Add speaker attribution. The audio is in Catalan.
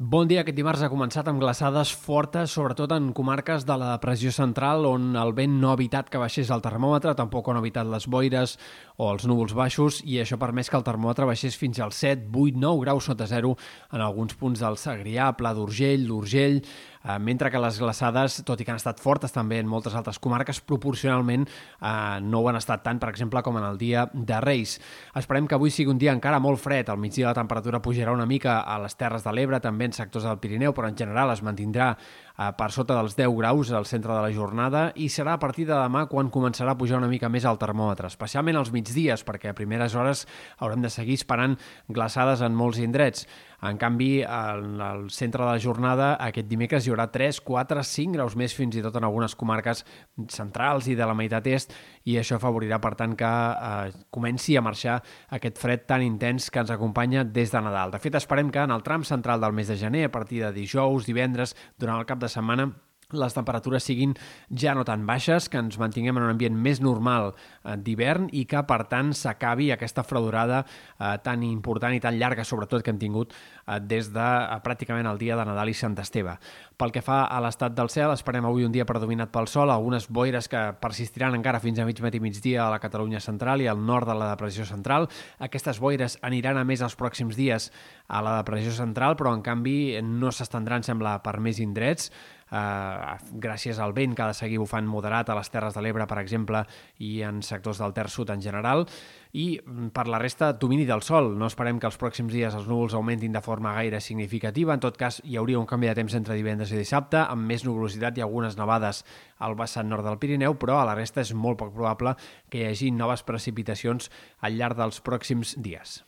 Speaker 1: Bon dia. Aquest dimarts ha començat amb glaçades fortes, sobretot en comarques de la depressió central, on el vent no ha evitat que baixés el termòmetre, tampoc han evitat les boires o els núvols baixos, i això ha permès que el termòmetre baixés fins als 7, 8, 9 graus sota zero en alguns punts del Segrià, Pla d'Urgell, d'Urgell, eh, mentre que les glaçades, tot i que han estat fortes també en moltes altres comarques, proporcionalment eh, no ho han estat tant, per exemple, com en el dia de Reis. Esperem que avui sigui un dia encara molt fred. Al migdia la temperatura pujarà una mica a les Terres de l'Ebre, també diferents sectors del Pirineu, però en general es mantindrà eh, per sota dels 10 graus al centre de la jornada i serà a partir de demà quan començarà a pujar una mica més el termòmetre, especialment als migdies, perquè a primeres hores haurem de seguir esperant glaçades en molts indrets. En canvi, al centre de la jornada, aquest dimecres hi haurà 3, 4, 5 graus més fins i tot en algunes comarques centrals i de la meitat est, i això afavorirà, per tant, que eh, comenci a marxar aquest fred tan intens que ens acompanya des de Nadal. De fet, esperem que en el tram central del mes de gener, a partir de dijous, divendres, durant el cap de setmana, les temperatures siguin ja no tan baixes, que ens mantinguem en un ambient més normal eh, d'hivern i que, per tant, s'acabi aquesta fredurada eh, tan important i tan llarga, sobretot, que hem tingut eh, des de pràcticament el dia de Nadal i Sant Esteve. Pel que fa a l'estat del cel, esperem avui un dia predominat pel sol, algunes boires que persistiran encara fins a mig matí migdia a la Catalunya central i al nord de la depressió central. Aquestes boires aniran a més els pròxims dies a la depressió central, però en canvi no s'estendran, sembla, per més indrets, gràcies al vent que ha de seguir bufant moderat a les Terres de l'Ebre, per exemple, i en sectors del Ter Sud en general, i mm, per la resta, domini del sol. No esperem que els pròxims dies els núvols augmentin de forma gaire significativa. En tot cas, hi hauria un canvi de temps entre divendres i dissabte, amb més nuvolositat i algunes nevades al vessant nord del Pirineu, però a la resta és molt poc probable que hi hagi noves precipitacions al llarg dels pròxims dies.